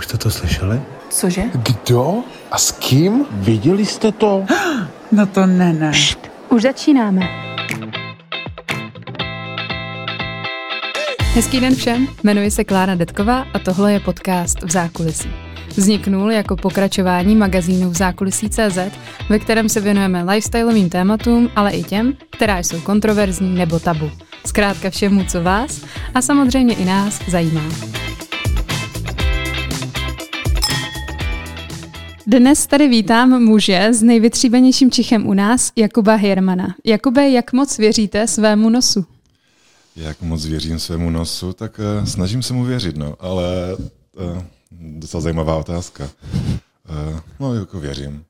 Už jste to slyšeli? Cože? Kdo? A s kým? Viděli jste to? No to ne, ne. Už začínáme. Hezký den všem, jmenuji se Klára Detková a tohle je podcast v zákulisí. Vzniknul jako pokračování magazínu v zákulisí CZ, ve kterém se věnujeme lifestyleovým tématům, ale i těm, která jsou kontroverzní nebo tabu. Zkrátka všemu, co vás a samozřejmě i nás zajímá. Dnes tady vítám muže s nejvytříbenějším čichem u nás, Jakuba Hirmana. Jakube, jak moc věříte svému nosu? Jak moc věřím svému nosu, tak uh, snažím se mu věřit, no, ale uh, docela zajímavá otázka. Uh, no, jako věřím.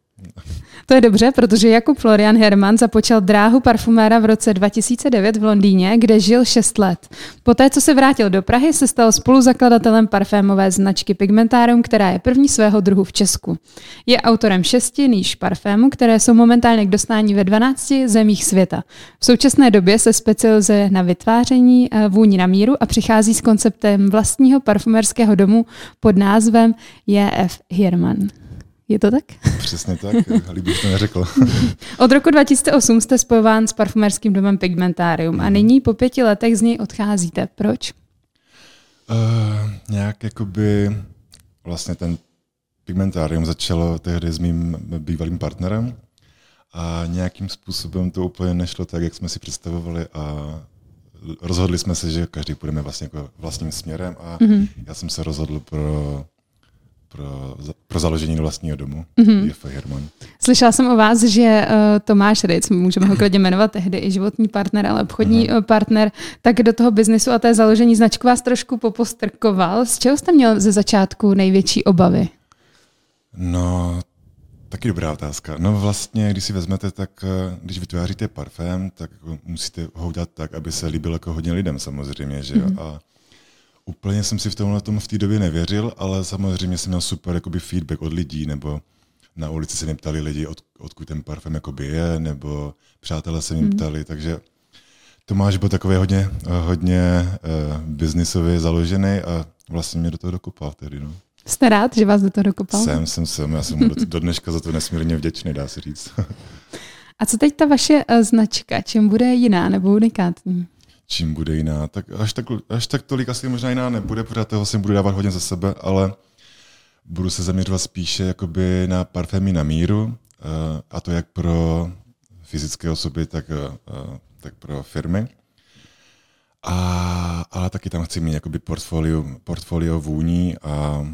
To je dobře, protože Jakub Florian Herman započal dráhu parfuméra v roce 2009 v Londýně, kde žil 6 let. Poté, co se vrátil do Prahy, se stal spoluzakladatelem parfémové značky Pigmentarium, která je první svého druhu v Česku. Je autorem šesti níž parfémů, které jsou momentálně k dostání ve 12 zemích světa. V současné době se specializuje na vytváření eh, vůni na míru a přichází s konceptem vlastního parfumerského domu pod názvem JF Herman. Je to tak? Přesně tak, líbí bych to neřekl. Od roku 2008 jste spojován s parfumerským domem Pigmentarium a mhm. nyní po pěti letech z něj odcházíte. Proč? Uh, nějak jakoby vlastně ten Pigmentarium začalo tehdy s mým bývalým partnerem a nějakým způsobem to úplně nešlo tak, jak jsme si představovali a rozhodli jsme se, že každý půjdeme vlastně jako vlastním směrem a mm-hmm. já jsem se rozhodl pro pro, pro založení vlastního domu. Mm-hmm. Slyšela jsem o vás, že uh, Tomáš Ric, můžeme ho klidně jmenovat tehdy i životní partner, ale obchodní mm-hmm. partner, tak do toho biznesu a té založení značku vás trošku popostrkoval. Z čeho jste měl ze začátku největší obavy? No, taky dobrá otázka. No vlastně, když si vezmete, tak eh, když vytváříte parfém, tak musíte ho udělat tak, aby se líbil jako hodně lidem samozřejmě, že Mm-hmm. A Úplně jsem si v tomhle tom v té době nevěřil, ale samozřejmě jsem měl super jakoby feedback od lidí, nebo na ulici se mě ptali lidi, od, odkud ten parfém jakoby je, nebo přátelé se mě mm. ptali, takže Tomáš byl takový hodně, hodně uh, biznisově založený a vlastně mě do toho dokopal tehdy. No. Jste rád, že vás do toho dokopal? Jsem, jsem, jsem. Já jsem mu do, do dneška za to nesmírně vděčný, dá se říct. a co teď ta vaše uh, značka? Čím bude jiná nebo unikátní? Čím bude jiná. Tak až, tak, až tak tolik asi možná jiná nebude, protože toho si budu dávat hodně za sebe, ale budu se zaměřovat spíše jakoby na parfémy na míru, eh, a to jak pro fyzické osoby, tak, eh, tak pro firmy. A, ale taky tam chci mít jakoby portfolio, portfolio vůní a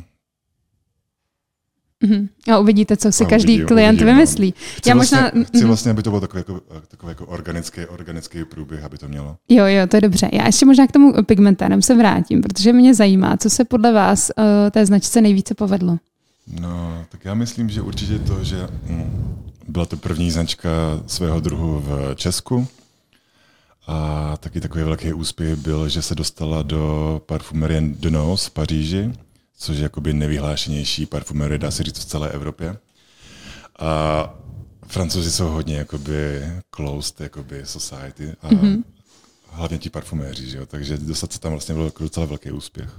Mm-hmm. A uvidíte, co si a každý uvidím, klient uvidím, no. vymyslí. Chci, Já možná, vlastně, chci mm-hmm. vlastně, aby to byl takový, jako, takový jako organický, organický průběh, aby to mělo. Jo, jo, to je dobře. Já ještě možná k tomu pigmentárem se vrátím, protože mě zajímá, co se podle vás uh, té značce nejvíce povedlo. No, tak já myslím, že určitě to, že hm, byla to první značka svého druhu v Česku. A taky takový velký úspěch byl, že se dostala do parfumerie de Nos v Paříži což je jakoby nevyhlášenější parfumerie, dá se říct, v celé Evropě. A francouzi jsou hodně jakoby closed jakoby society a mm-hmm. hlavně ti parfuméři, že jo? takže dostat se tam vlastně byl docela velký úspěch.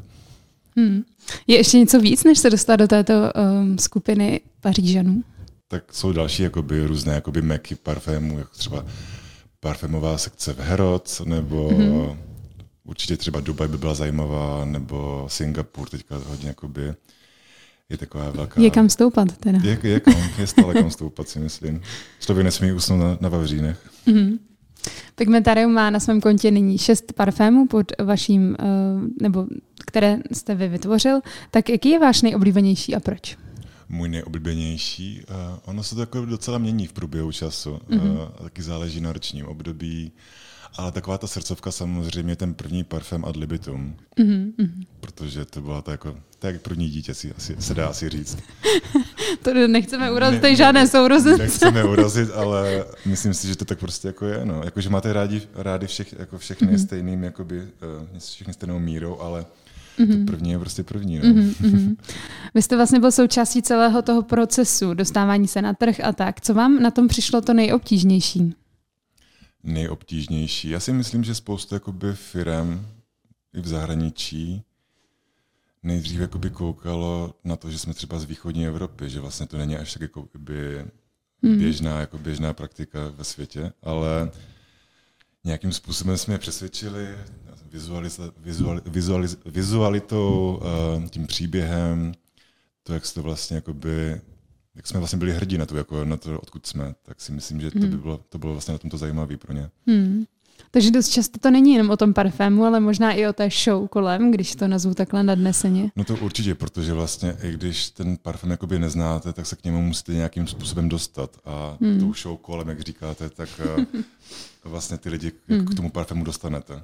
Hmm. Je ještě něco víc, než se dostat do této um, skupiny Pařížanů? Tak jsou další jakoby, různé jakoby meky parfémů, jako třeba parfémová sekce v Herods, nebo mm-hmm určitě třeba Dubaj by byla zajímavá, nebo Singapur teďka hodně jakoby je taková velká... Je kam stoupat teda. Je, je, kam, je stále kam stoupat, si myslím. Člověk nesmí usnout na, na Vavřínech. Mm-hmm. Pigmentarium má na svém kontě nyní šest parfémů pod vaším, uh, nebo které jste vy vytvořil. Tak jaký je váš nejoblíbenější a proč? Můj nejoblíbenější, uh, ono se to jako docela mění v průběhu času. Mm-hmm. Taky záleží na ročním období. Ale taková ta srdcovka samozřejmě ten první parfém ad libitum. Mm-hmm. Protože to byla to jako, to jak první dítě si, asi, se dá asi říct. to nechceme urazit, ne, žádné sourozence. Nechceme urazit, ale myslím si, že to tak prostě jako je. No. Jako, že máte rádi, rádi všech, jako všechny mm-hmm. stejným, jakoby, uh, všechny stejnou mírou, ale Mm-hmm. To mhm. první je prostě první. No. Mm-hmm. Vy jste vlastně byl součástí celého toho procesu, dostávání se na trh a tak. Co vám na tom přišlo to nejobtížnější? Nejobtížnější. Já si myslím, že spousta jakoby firem i v zahraničí nejdřív jakoby koukalo na to, že jsme třeba z východní Evropy, že vlastně to není až tak jako by běžná, jako běžná praktika ve světě, ale nějakým způsobem jsme je přesvědčili vizualiz, vizual, vizualiz, vizualitou, uh, tím příběhem, to, jak to vlastně jakoby, jak jsme vlastně byli hrdí na to, jako na to, odkud jsme, tak si myslím, že to by bylo, to bylo vlastně na tomto zajímavé pro ně. Hmm. Takže dost často to není jenom o tom parfému, ale možná i o té show kolem, když to nazvu takhle nadneseně. No to určitě, protože vlastně i když ten parfém jakoby neznáte, tak se k němu musíte nějakým způsobem dostat. A hmm. tou show kolem, jak říkáte, tak eh, vlastně ty lidi hmm. k tomu parfému dostanete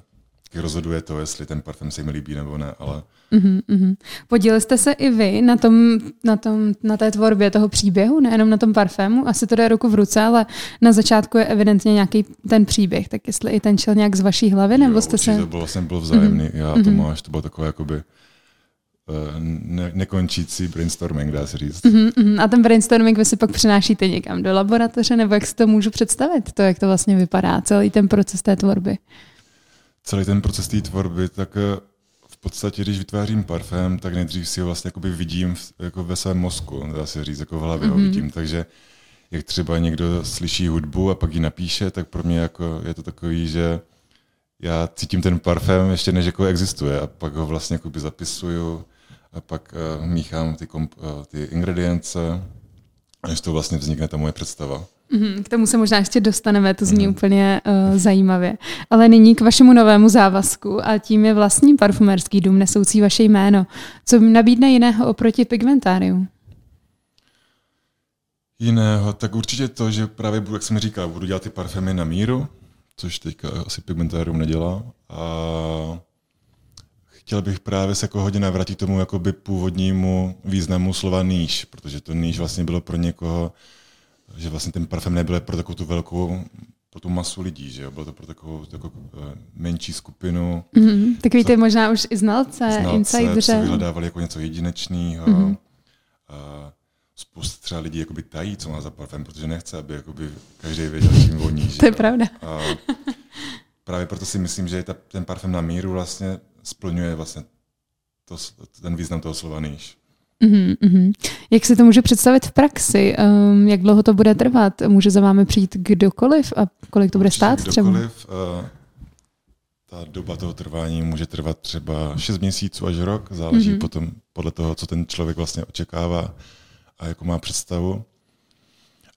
rozhoduje to, jestli ten parfém se mi líbí nebo ne, ale... Uh-huh. Podíleli jste se i vy na, tom, na, tom, na té tvorbě toho příběhu, nejenom na tom parfému, asi to jde ruku v ruce, ale na začátku je evidentně nějaký ten příběh, tak jestli i ten čel nějak z vaší hlavy, nebo jo, jste se... to bylo, jsem byl vzájemný, uh-huh. já Tomáš, to bylo takové jakoby eh, ne, nekončící brainstorming, dá se říct. Uh-huh, uh-huh. A ten brainstorming vy si pak přinášíte někam do laboratoře, nebo jak si to můžu představit, to, jak to vlastně vypadá, celý ten proces té tvorby? Celý ten proces té tvorby, tak eh, v podstatě, když vytvářím parfém, tak nejdřív si ho vlastně jakoby vidím v, jako ve svém mozku, dá se říct, jako v hlavě mm-hmm. ho mhm. vidím. Takže jak třeba někdo slyší hudbu a pak ji napíše, tak pro mě jako je to takový, že já cítím ten parfém ještě než jako existuje a pak ho vlastně jakoby zapisuju a pak uh, míchám ty, komp- uh, ty ingredience, než to vlastně vznikne ta moje představa. Mm, k tomu se možná ještě dostaneme, to zní mm. úplně uh, zajímavě. Ale nyní k vašemu novému závazku a tím je vlastní parfumerský dům nesoucí vaše jméno. Co nabídne jiného oproti pigmentáriu? Jiného, tak určitě to, že právě, budu, jak jsem říkal, budu dělat ty parfémy na míru, což teďka asi pigmentárium nedělá. A chtěl bych právě se jako hodně navrátit tomu jakoby původnímu významu slova níž, protože to níž vlastně bylo pro někoho že vlastně ten parfém nebyl pro takovou tu velkou pro tu masu lidí, že jo? Bylo to pro takovou, takovou uh, menší skupinu. Mm-hmm. Tak víte, možná už i znalce, znalce insidře. Co vyhledávali jako něco jedinečného. Mm-hmm. A spousta třeba lidí jakoby tají, co má za parfém, protože nechce, aby jakoby každý věděl, čím voní. to je pravda. A právě proto si myslím, že ta, ten parfém na míru vlastně splňuje vlastně to, ten význam toho slova níž. Mm-hmm. Jak si to může představit v praxi? Um, jak dlouho to bude trvat? Může za vámi přijít kdokoliv a kolik to bude stát třeba? Kdokoliv, uh, ta doba toho trvání může trvat třeba 6 měsíců až rok, záleží mm-hmm. potom podle toho, co ten člověk vlastně očekává a jako má představu.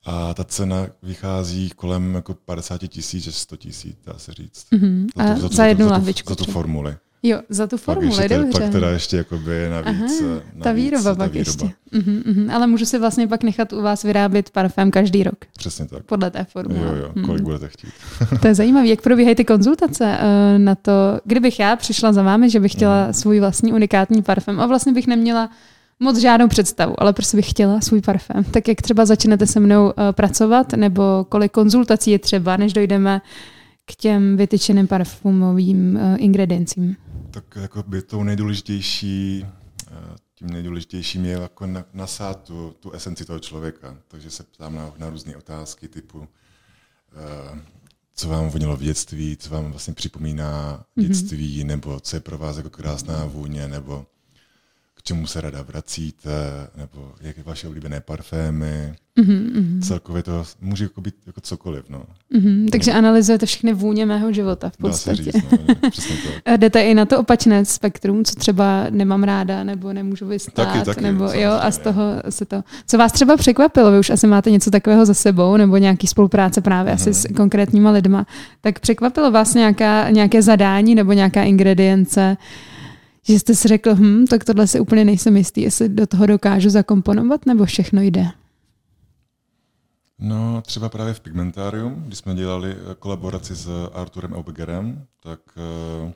A ta cena vychází kolem jako 50 tisíc až 100 tisíc, dá se říct. Mm-hmm. Za, to, za, to, za jednu za, za, za tu formuli. Jo, za tu formuli, pak dobře. Pak teda ještě jakoby navíc. Aha, navíc ta výroba ta pak výroba. ještě. Uh-huh, uh-huh. Ale můžu si vlastně pak nechat u vás vyrábět parfém každý rok. Přesně tak. Podle té formule. Jo, jo, kolik hmm. budete chtít. to je zajímavé. Jak probíhají ty konzultace uh, na to, kdybych já přišla za vámi, že bych chtěla hmm. svůj vlastní unikátní parfém a vlastně bych neměla moc žádnou představu, ale prostě bych chtěla svůj parfém. Tak jak třeba začnete se mnou uh, pracovat, nebo kolik konzultací je třeba, než dojdeme k těm vytyčeným parfumovým uh, ingrediencím? Tak jako by tou nejdůležitější, eh, tím nejdůležitějším je jako nasát tu, tu esenci toho člověka. Takže se ptám na, na různé otázky typu, eh, co vám vonilo v dětství, co vám vlastně připomíná mhm. dětství, mm-hmm. nebo co je pro vás jako krásná vůně, nebo čemu se rada vracíte, nebo jaké vaše oblíbené parfémy. Mm-hmm. Celkově to může jako být jako cokoliv. No. Mm-hmm, takže no. analyzujete všechny vůně mého života v podstatě. Dá se říct, no, přesně to. Jdete i na to opačné spektrum, co třeba nemám ráda, nebo nemůžu vystát, taky, taky, nebo jo, a z toho se to... Co vás třeba překvapilo, vy už asi máte něco takového za sebou, nebo nějaký spolupráce právě mm-hmm. asi s konkrétníma lidma, tak překvapilo vás nějaká, nějaké zadání nebo nějaká ingredience, že jste si řekl, hm, tak tohle si úplně nejsem jistý, jestli do toho dokážu zakomponovat, nebo všechno jde? No, třeba právě v Pigmentarium, když jsme dělali eh, kolaboraci s Arturem Aubegerem, tak uh,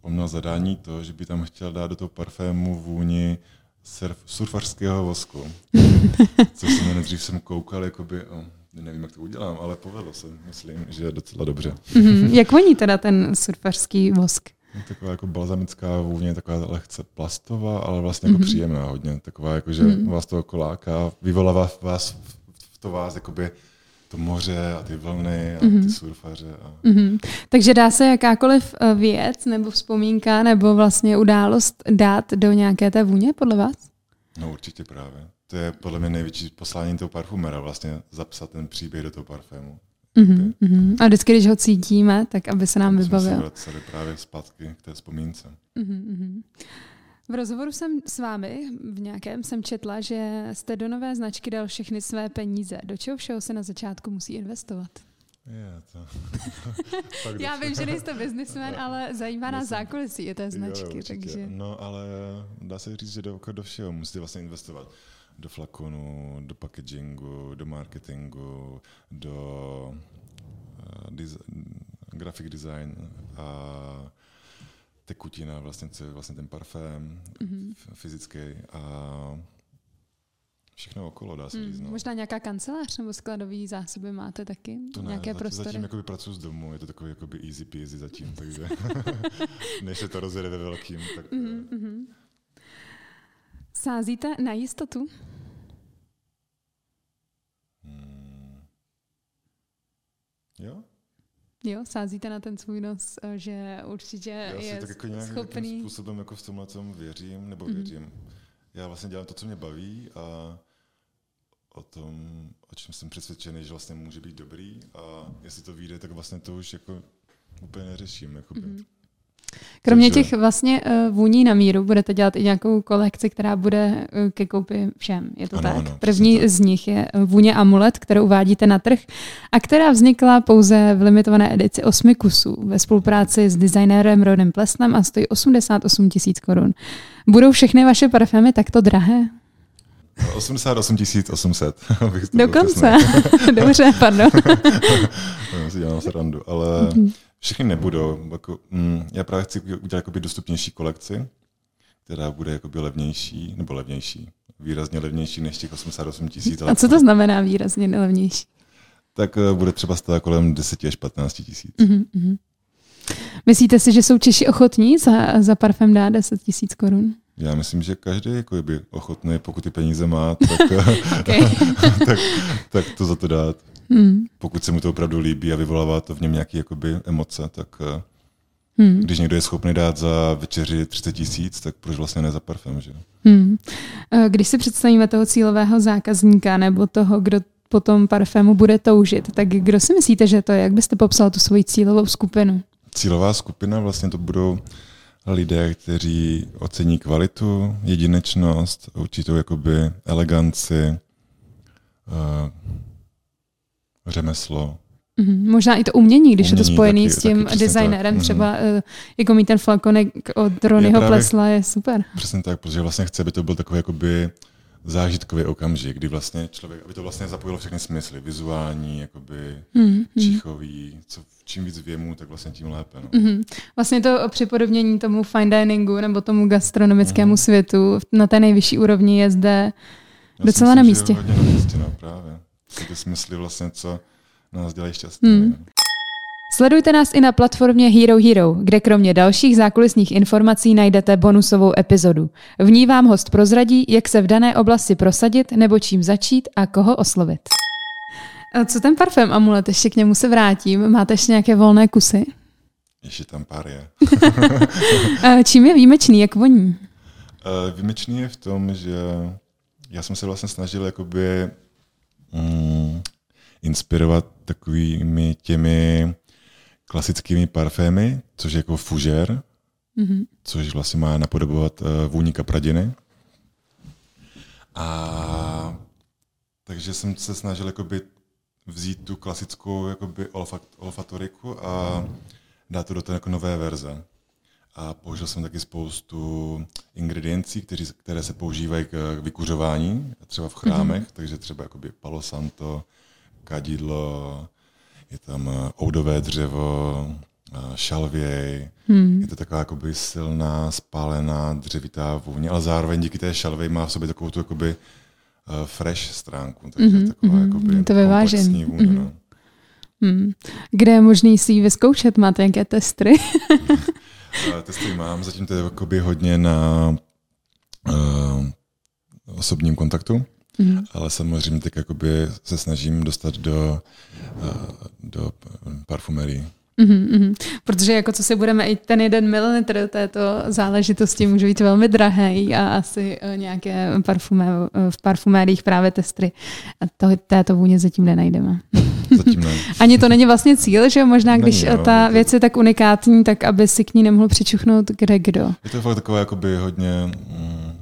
on měl zadání to, že by tam chtěl dát do toho parfému vůni surf, surfařského vosku. Což jsem nejdřív jsem koukal, jakoby, oh, nevím, jak to udělám, ale povedlo se, myslím, že je docela dobře. Mm-hmm. Jak voní teda ten surfařský vosk? Taková jako balzamická vůně, taková lehce plastová, ale vlastně jako mm-hmm. příjemná hodně. Taková jako, že mm-hmm. vás to láká, vyvolává vás v to vás jakoby to moře a ty vlny a mm-hmm. ty surfaře. A... Mm-hmm. Takže dá se jakákoliv eh, věc nebo vzpomínka nebo vlastně událost dát do nějaké té vůně podle vás? No určitě právě. To je podle mě největší poslání toho parfumera, vlastně zapsat ten příběh do toho parfému. Mm-hmm, mm-hmm. A vždycky, když ho cítíme, tak aby se nám vybavil. Jsme se právě zpátky k té vzpomínce. Mm-hmm. V rozhovoru jsem s vámi v nějakém jsem četla, že jste do nové značky dal všechny své peníze. Do čeho všeho se na začátku musí investovat? Je, to... Já vím, že nejste biznismen, ale zajímá nás zákulisí té značky. Jo, takže... No ale dá se říct, že do, do všeho musíte vlastně investovat. Do flakonu, do packagingu, do marketingu, do uh, diz- graphic design a tekutina, vlastně, co je vlastně ten parfém mm-hmm. fyzický a všechno okolo, dá se říct. Mm, no. Možná nějaká kancelář nebo skladový zásoby máte taky? To ne, Nějaké zatím, prostory? zatím jakoby pracuji z domu, je to takový jakoby easy peasy zatím, takže než se to rozjede ve velkým. Tak, mm-hmm. Sázíte na jistotu? Hmm. Jo, Jo, sázíte na ten svůj nos, eh, že určitě Já je tak jako nějak, schopný... způsobem jako v tomhle tom věřím, nebo mm-hmm. věřím. Já vlastně dělám to, co mě baví a o tom, o čem jsem přesvědčený, že vlastně může být dobrý a jestli to vyjde, tak vlastně to už jako úplně neřeším. Jakoby. Mm-hmm. Kromě těch vlastně uh, vůní na míru budete dělat i nějakou kolekci, která bude uh, ke koupi všem. Je to ano, tak? Ano, První tak. z nich je eh, vůně Amulet, kterou uvádíte na trh a která vznikla pouze v limitované edici osmi kusů ve spolupráci s designérem Rodem Plesnem a stojí 88 tisíc korun. Budou všechny vaše parfémy takto drahé? 88 800. Dokonce. Dobře, pardon. Já si dělám srandu, ale mm-hmm. Všechny nebudou. Jako, mm, já právě chci udělat jakoby dostupnější kolekci, která bude jakoby levnější, nebo levnější, výrazně levnější než těch 88 tisíc. A co to znamená výrazně levnější? Tak uh, bude třeba stát kolem 10 až 15 tisíc. Mm-hmm. Myslíte si, že jsou Češi ochotní za, za parfém dát 10 tisíc korun? Já myslím, že každý jako by ochotný, pokud ty peníze má, tak, tak, tak to za to dát. Hmm. Pokud se mu to opravdu líbí a vyvolává to v něm nějaké jakoby, emoce, tak eh, hmm. když někdo je schopný dát za večeři 30 tisíc, tak proč vlastně ne za parfém, že? Hmm. Eh, když si představíme toho cílového zákazníka nebo toho, kdo po tom parfému bude toužit, tak kdo si myslíte, že to je? Jak byste popsal tu svoji cílovou skupinu? Cílová skupina vlastně to budou lidé, kteří ocení kvalitu, jedinečnost, určitou jakoby eleganci, uh, řemeslo. Mm-hmm. Možná i to umění, když umění je to spojený taky, s tím designérem, tak. třeba mm-hmm. jako mít ten flakonek od Ronyho Plesla je super. Přesně tak, protože vlastně chce, aby to byl takový jakoby zážitkový okamžik, kdy vlastně člověk, aby to vlastně zapojilo všechny smysly, vizuální, jakoby mm-hmm. čichový, co, čím víc věmu, tak vlastně tím lépe. No. Mm-hmm. Vlastně to připodobnění tomu fine diningu nebo tomu gastronomickému mm-hmm. světu na té nejvyšší úrovni je zde Já docela myslím, na místě. hodně na místě, no, právě ty smysly vlastně, co nás dělají šťastný. Hmm. Sledujte nás i na platformě Hero Hero, kde kromě dalších zákulisních informací najdete bonusovou epizodu. V ní vám host prozradí, jak se v dané oblasti prosadit nebo čím začít a koho oslovit. A co ten parfém amulet? Ještě k němu se vrátím. Máte ještě nějaké volné kusy? Ještě tam pár je. čím je výjimečný? Jak voní? Výjimečný je v tom, že já jsem se vlastně snažil jakoby mm, inspirovat takovými těmi klasickými parfémy, což je jako fužer, mm-hmm. což vlastně má napodobovat uh, vůni kapradiny. A takže jsem se snažil jakoby vzít tu klasickou jakoby olfat, olfatoriku a dát to do té jako nové verze. A použil jsem taky spoustu ingrediencí, kteří, které se používají k vykuřování, třeba v chrámech, mm-hmm. takže třeba jakoby palo santo, kadidlo, je tam eh, oudové dřevo, eh, šalvěj, hmm. je to taková jakoby silná, spálená, dřevitá vůně, ale zároveň díky té šalvěj má v sobě takovou tu jakoby uh, fresh stránku, takže mm-hmm. taková mm-hmm. jakoby to vyvážený. Vůně, mm-hmm. no. Hmm. Kde je možný si ji vyzkoušet? Máte nějaké testy? testy mám, zatím to je jakoby hodně na uh, osobním kontaktu. Mm. Ale samozřejmě tak jakoby se snažím dostat do, uh, do parfumerii. Mm-hmm, protože jako co si budeme, i ten jeden mililitr této záležitosti může být velmi drahý a asi uh, nějaké parfumé, uh, v parfumériích právě testry a to, této vůně zatím nenajdeme. Zatím ne. Ani to není vlastně cíl, že možná Není, když no, ta je to- věc je tak unikátní, tak aby si k ní nemohl přičuchnout kde kdo. Je to fakt takové jakoby hodně, mm,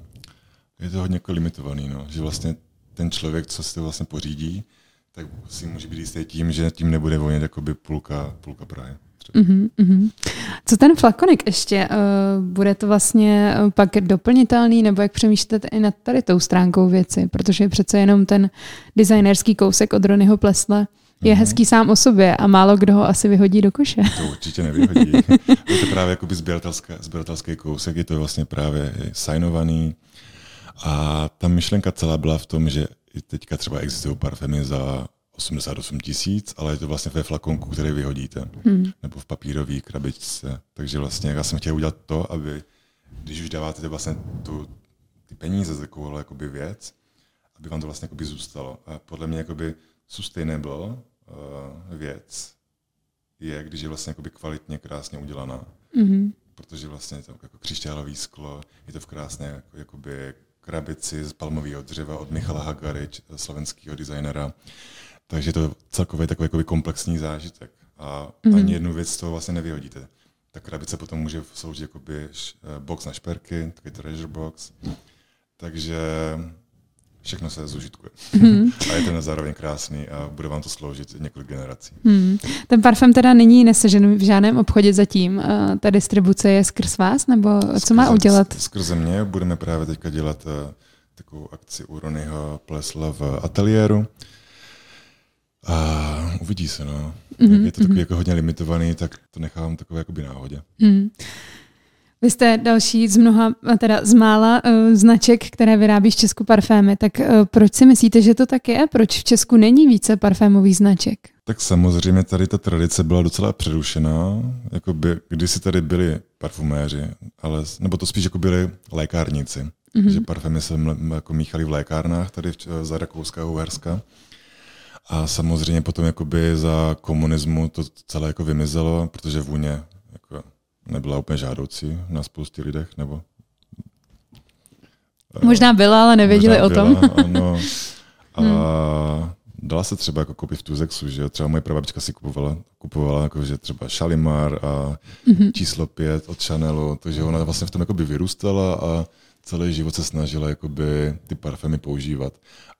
je to hodně jako limitovaný, no. že vlastně ten člověk, co si to vlastně pořídí, tak si může být jistý tím, že tím nebude vonět jakoby půlka, půlka Prahy. Mhm, mhm. Co ten flakonik ještě? Uh, bude to vlastně uh, pak doplnitelný, nebo jak přemýšlíte i nad tady tou stránkou věci? Protože přece jenom ten designerský kousek od Ronyho Plesle je Mhm. hezký sám o sobě a málo kdo ho asi vyhodí do koše. To určitě nevyhodí. je to právě jakoby sběratelské, sběratelský kousek, je to vlastně právě signovaný. A ta myšlenka celá byla v tom, že i teďka třeba existují parfémy za 88 tisíc, ale je to vlastně ve flakonku, který vyhodíte. Hmm. Nebo v papírové krabičce. Takže vlastně já jsem chtěl udělat to, aby když už dáváte vlastně tu, ty peníze za takovouhle jakoby věc, aby vám to vlastně jakoby zůstalo. A podle mě jakoby sustainable uh, věc je, když je vlastně jakoby kvalitně, krásně udělaná. Mhm. Protože vlastně je to jako křišťálový sklo, je to v krásné jako, jakoby krabici z palmového dřeva od Michala Hagary, slovenského designera. Takže je to celkově takový jakoby komplexní zážitek. A mm. ani jednu věc z toho vlastně nevyhodíte. Ta krabice potom může sloužit jakoby eh, box na šperky, takový treasure box. Takže všechno se zužitkuje. Mm. a je to zároveň krásný a bude vám to sloužit několik generací. Hmm. Ten parfém teda není nesežen v žádném obchodě zatím. Uh, ta distribuce je skrz vás, nebo co má Skrze- udělat? Skrze mě budeme právě teďka dělat uh, takovou akci u Ronyho Plesla v ateliéru. A uvidí se, no. Mhm, Mm-hmm, je to takový jako hodně limitovaný, tak to nechávám takové jakoby náhodě. Hmm. Vy jste další z mnoha, teda z mála uh, značek, které vyrábí v Česku parfémy. Tak uh, proč si myslíte, že to tak je? Proč v Česku není více parfémových značek? Tak samozřejmě tady ta tradice byla docela přerušená. Jakoby, kdysi tady byli parfuméři, ale, nebo to spíš jako byli lékárníci. Mm-hmm. Že parfémy se jako míchaly v lékárnách tady v, za Rakouska a Uherska. A samozřejmě potom jakoby za komunismu to celé jako vymizelo, protože vůně jako nebyla úplně žádoucí na spoustě lidech, nebo Možná byla, ale nevěděli o tom. Byla, ano. A dala se třeba jako koupit v Tuzexu, že jo? třeba moje prababička si kupovala, kupovala jako, že třeba Shalimar a mm-hmm. číslo pět od Chanelu, takže ona vlastně v tom jakoby vyrůstala a celý život se snažila jakoby ty parfémy používat.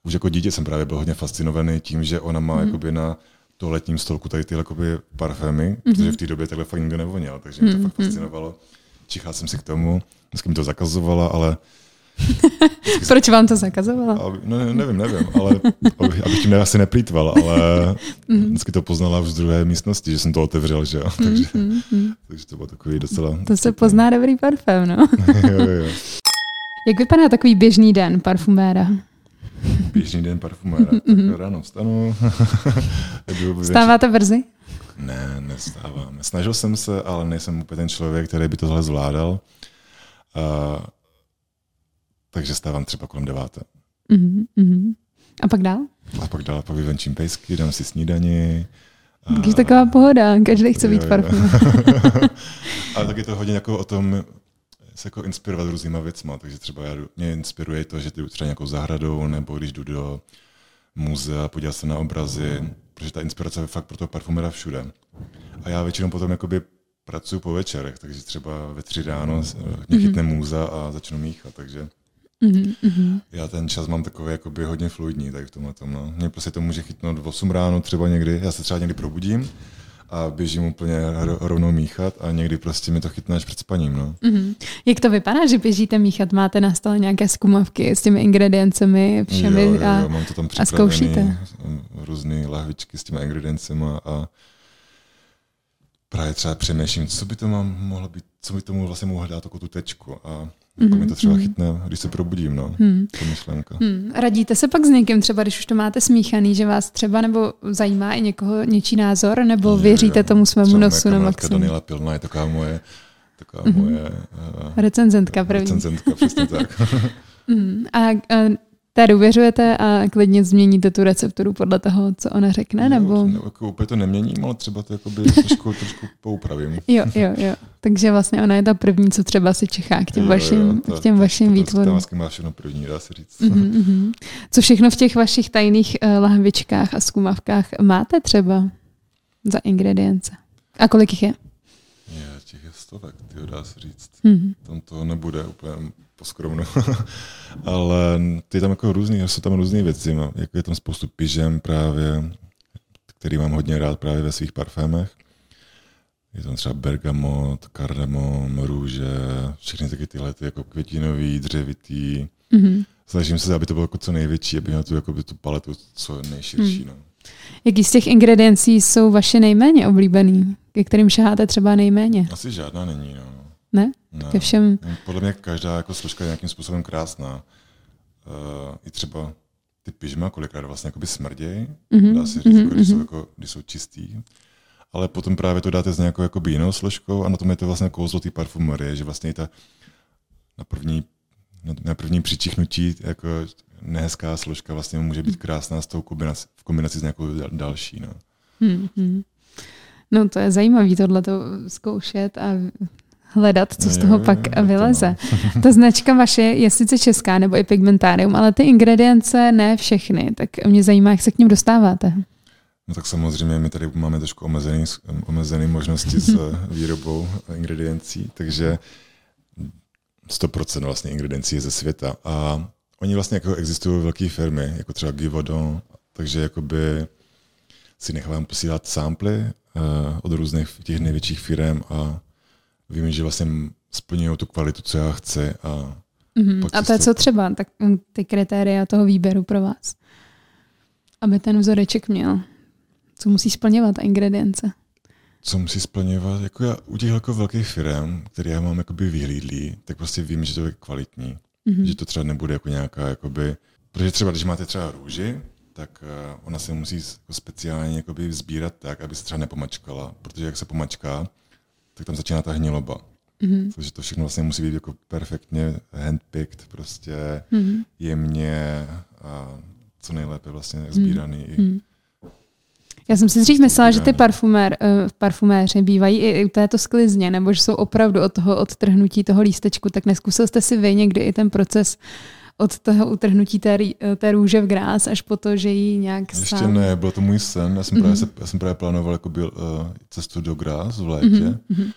Už jako dítě jsem právě byl hodně fascinovaný tím, že ona má mm-hmm. jakoby na toaletním stolku tady tyhle jakoby parfémy, mm-hmm. protože v té době takhle fakt nikdo nevoněl, takže mě to mm-hmm. fakt fascinovalo. Čichal jsem si k tomu, dneska mi to zakazovala, ale Proč vám to zakazovala? aby, no, ne, nevím, nevím, ale aby, abych tím asi neplýtval, ale vždycky to poznala už z druhé místnosti, že jsem to otevřel, že jo, takže, takže to bylo takový docela... To se pozná dobrý parfém, no. jo, jo, jo. Jak vypadá takový běžný den parfuméra? Běžný den parfuméra, tak ráno vstanu. jdu večer- Stáváte brzy? Ne, nestávám. Snažil jsem se, ale nejsem úplně ten člověk, který by tohle zvládal. Uh, takže stávám třeba kolem deváté. Mhm, mhm. A pak dál? A pak dál pak vyvenčím pejsky, dám si snídani. A- Takže taková pohoda, každý chce být parfum. Ale tak je to hodně jako o tom se jako inspirovat různýma věcma, takže třeba já, mě inspiruje to, že jdu třeba nějakou zahradou, nebo když jdu do muzea, podívat se na obrazy, protože ta inspirace je fakt pro toho parfumera všude. A já většinou potom jakoby pracuji po večerech, takže třeba ve tři ráno mě chytne můza a začnu míchat, takže Mhm, já ten čas mám takový jakoby hodně fluidní tady v tomhle tom. No. Mě prostě to může chytnout v 8 ráno třeba někdy, já se třeba někdy probudím a běžím úplně ro- rovnou míchat a někdy prostě mi to chytne až před spaním. No. mhm. Jak to vypadá, že běžíte míchat? Máte na stole nějaké zkumavky s těmi ingrediencemi všemi jo, jo, a, jo, mám to tam a zkoušíte? různé lahvičky s těmi ingrediencema a právě třeba přemýšlím, co by to mám, mohlo být, co by tomu vlastně mohlo dát takovou tu tečku a jako mi to třeba chytne, když se probudím, no, ta myšlenka. Hmm. Radíte se pak s někým třeba, když už to máte smíchaný, že vás třeba nebo zajímá i někoho něčí názor, nebo Jo, věříte jo. tomu svému Třeba nosu na maximum? Daniela Pilna je taková moje, taková mm-hmm. moje uh, Recenzentka první. recenzentka, přesně tak. Hmm. A, a Té důvěřujete a klidně změníte tu recepturu podle toho, co ona řekne, nebo? Ne, jako úplně to neměním, ale třeba to jakoby trošku, trošku poupravím. Jo, jo, jo. Takže vlastně ona je ta první, co třeba si čechá k těm jo, vašim, jo, to, k těm vašim to, výtvorům. To, má všechno první, dá se říct. Uh-huh, uh-huh. Co všechno v těch vašich tajných uh, lahvičkách a zkumavkách máte třeba za ingredience? A kolik jich je? Je, těch je stovek, ty dá se říct. Uh-huh. Tam to nebude úplně poskromno. Ale ty tam jako různý, jsou tam různé věci. No. Jako je tam spoustu pyžem právě, který mám hodně rád právě ve svých parfémech. Je tam třeba bergamot, kardamom, růže, všechny taky tyhle ty jako květinový, dřevitý. Mm-hmm. Snažím se, aby to bylo jako co největší, aby měl tu, jako by tu paletu co nejširší. Mm. No. Jaký z těch ingrediencí jsou vaše nejméně oblíbený? Ke kterým šaháte třeba nejméně? Asi žádná není. No. Ne? ne? Ke všem? Podle mě každá jako složka je nějakým způsobem krásná. Uh, I třeba ty pyžma kolikrát vlastně smrdějí, mm-hmm. dá se říct, mm-hmm. jako, když, jsou mhm. jako, když jsou čistý ale potom právě to dáte s nějakou jakoby jinou složkou a na tom je to vlastně kouzlo té parfumerie, že vlastně ta na první, na první přičichnutí jako nehezká složka vlastně může být krásná s tou kombinací, v kombinaci s nějakou další. No. Hmm, hmm. no to je zajímavé tohle zkoušet a hledat, co z toho je, pak je, vyleze. To. Ta značka vaše je sice česká nebo i pigmentárium, ale ty ingredience ne všechny, tak mě zajímá, jak se k ním dostáváte. No tak samozřejmě my tady máme trošku omezený, omezený možnosti s výrobou ingrediencí, takže 100% vlastně ingrediencí je ze světa. A oni vlastně jako existují velké firmy, jako třeba Givaudan, takže jakoby si nechávám posílat samply uh, od různých těch největších firm a vím, že vlastně splňují tu kvalitu, co já chci. A, mm-hmm. a to je co třeba, tak ty kritéria toho výběru pro vás? Aby ten vzoreček měl. Co musí splňovat ta ingredience? Co musí splňovat? Jako já u těch jako velkých firm, které já mám jakoby vyhlídlý, tak prostě vím, že to je kvalitní. Mm-hmm. Že to třeba nebude jako nějaká, jakoby, protože třeba když máte třeba růži, tak uh, ona se musí jako speciálně jakoby sbírat tak, aby se třeba nepomačkala, protože jak se pomačká, tak tam začíná ta hniloba. Mm-hmm. Takže to všechno vlastně musí být jako perfektně handpicked, prostě mm-hmm. jemně a co nejlépe vlastně sbíraný. Mm-hmm. Já jsem si dřív myslela, že ty parfumér, uh, parfuméři bývají i u této sklizně, nebo že jsou opravdu od toho odtrhnutí toho lístečku, tak neskusil jste si vy někdy i ten proces od toho utrhnutí té, eh, té růže v grás až po to, že ji nějak Ještě sám... ne, byl to můj sen. Já jsem, mm-hmm. právě, se, já jsem právě plánoval jako byl, uh, cestu do grás v létě, mm-hmm.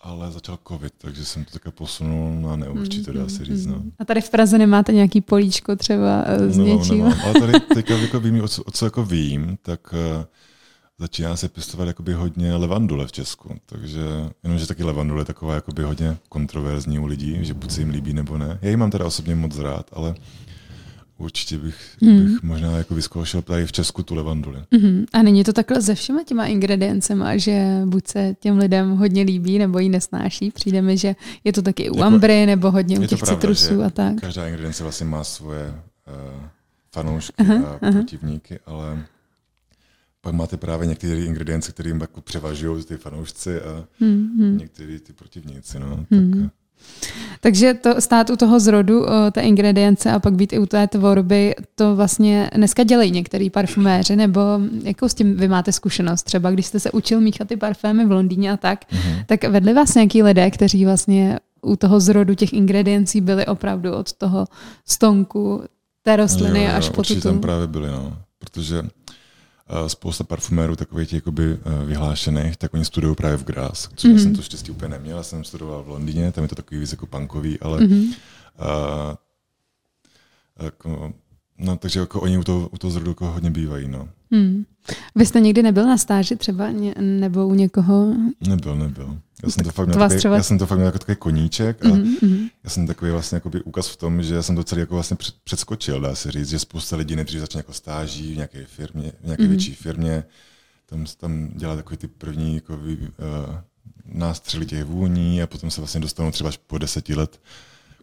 ale začal covid, takže jsem to také posunul na neurčitě, dá se říct. No. A tady v Praze nemáte nějaký políčko třeba uh, s no, něčím? Nemám, ale tady teďka jako vím, o co, o co jako vím, tak uh, začíná se pěstovat jakoby hodně levandule v Česku, takže jenomže taky levandule je taková jakoby hodně kontroverzní u lidí, že buď se jim líbí nebo ne. Já ji mám teda osobně moc rád, ale určitě bych, mm. bych možná jako vyzkoušel tady v Česku tu levanduli. Mm. A není to takhle se všema těma ingrediancema, že buď se těm lidem hodně líbí, nebo ji nesnáší. Přijde mi, že je to taky u jako, ambry, nebo hodně u těch pravda, citrusů a tak. Každá ingredience vlastně má svoje uh, fanoušky aha, a aha. protivníky, ale pak máte právě některé ingredience, které jim jako převažují ty fanoušci a mm-hmm. některé ty protivníci. No. Mm-hmm. Tak, takže to stát u toho zrodu, té ingredience a pak být i u té tvorby, to vlastně dneska dělají některý parfuméři, nebo jakou s tím vy máte zkušenost? Třeba když jste se učil míchat ty parfémy v Londýně a tak, mm-hmm. tak vedli vás nějaký lidé, kteří vlastně u toho zrodu těch ingrediencí byli opravdu od toho stonku té rostliny jo, jo, až po tu... tam právě byli, no. Protože spousta parfumérů takových těch jakoby eh, vyhlášených, tak oni studují právě v Graz, což mm-hmm. já mhm. jsem to štěstí úplně neměl, já jsem studoval v Londýně, tam je to takový víc jako punkový, ale mm-hmm. uh, jako, no, takže jako oni u toho, u toho zrodu jako hodně bývají, no. Hmm. Vy jste někdy nebyl na stáži třeba ně, nebo u někoho? Nebyl, nebyl. Já jsem to fakt měl, takový, třeba... já jsem to fakt měl jako takový koníček a mm-hmm. já jsem takový vlastně jakoby úkaz v tom, že já jsem to celý jako vlastně předskočil, dá se říct, že spousta lidí nejdřív začne jako stáží v nějaké firmě, v nějaké mm-hmm. větší firmě, tam, tam dělá takový ty první jako, uh, nástřely těch vůní a potom se vlastně dostanou třeba až po deseti let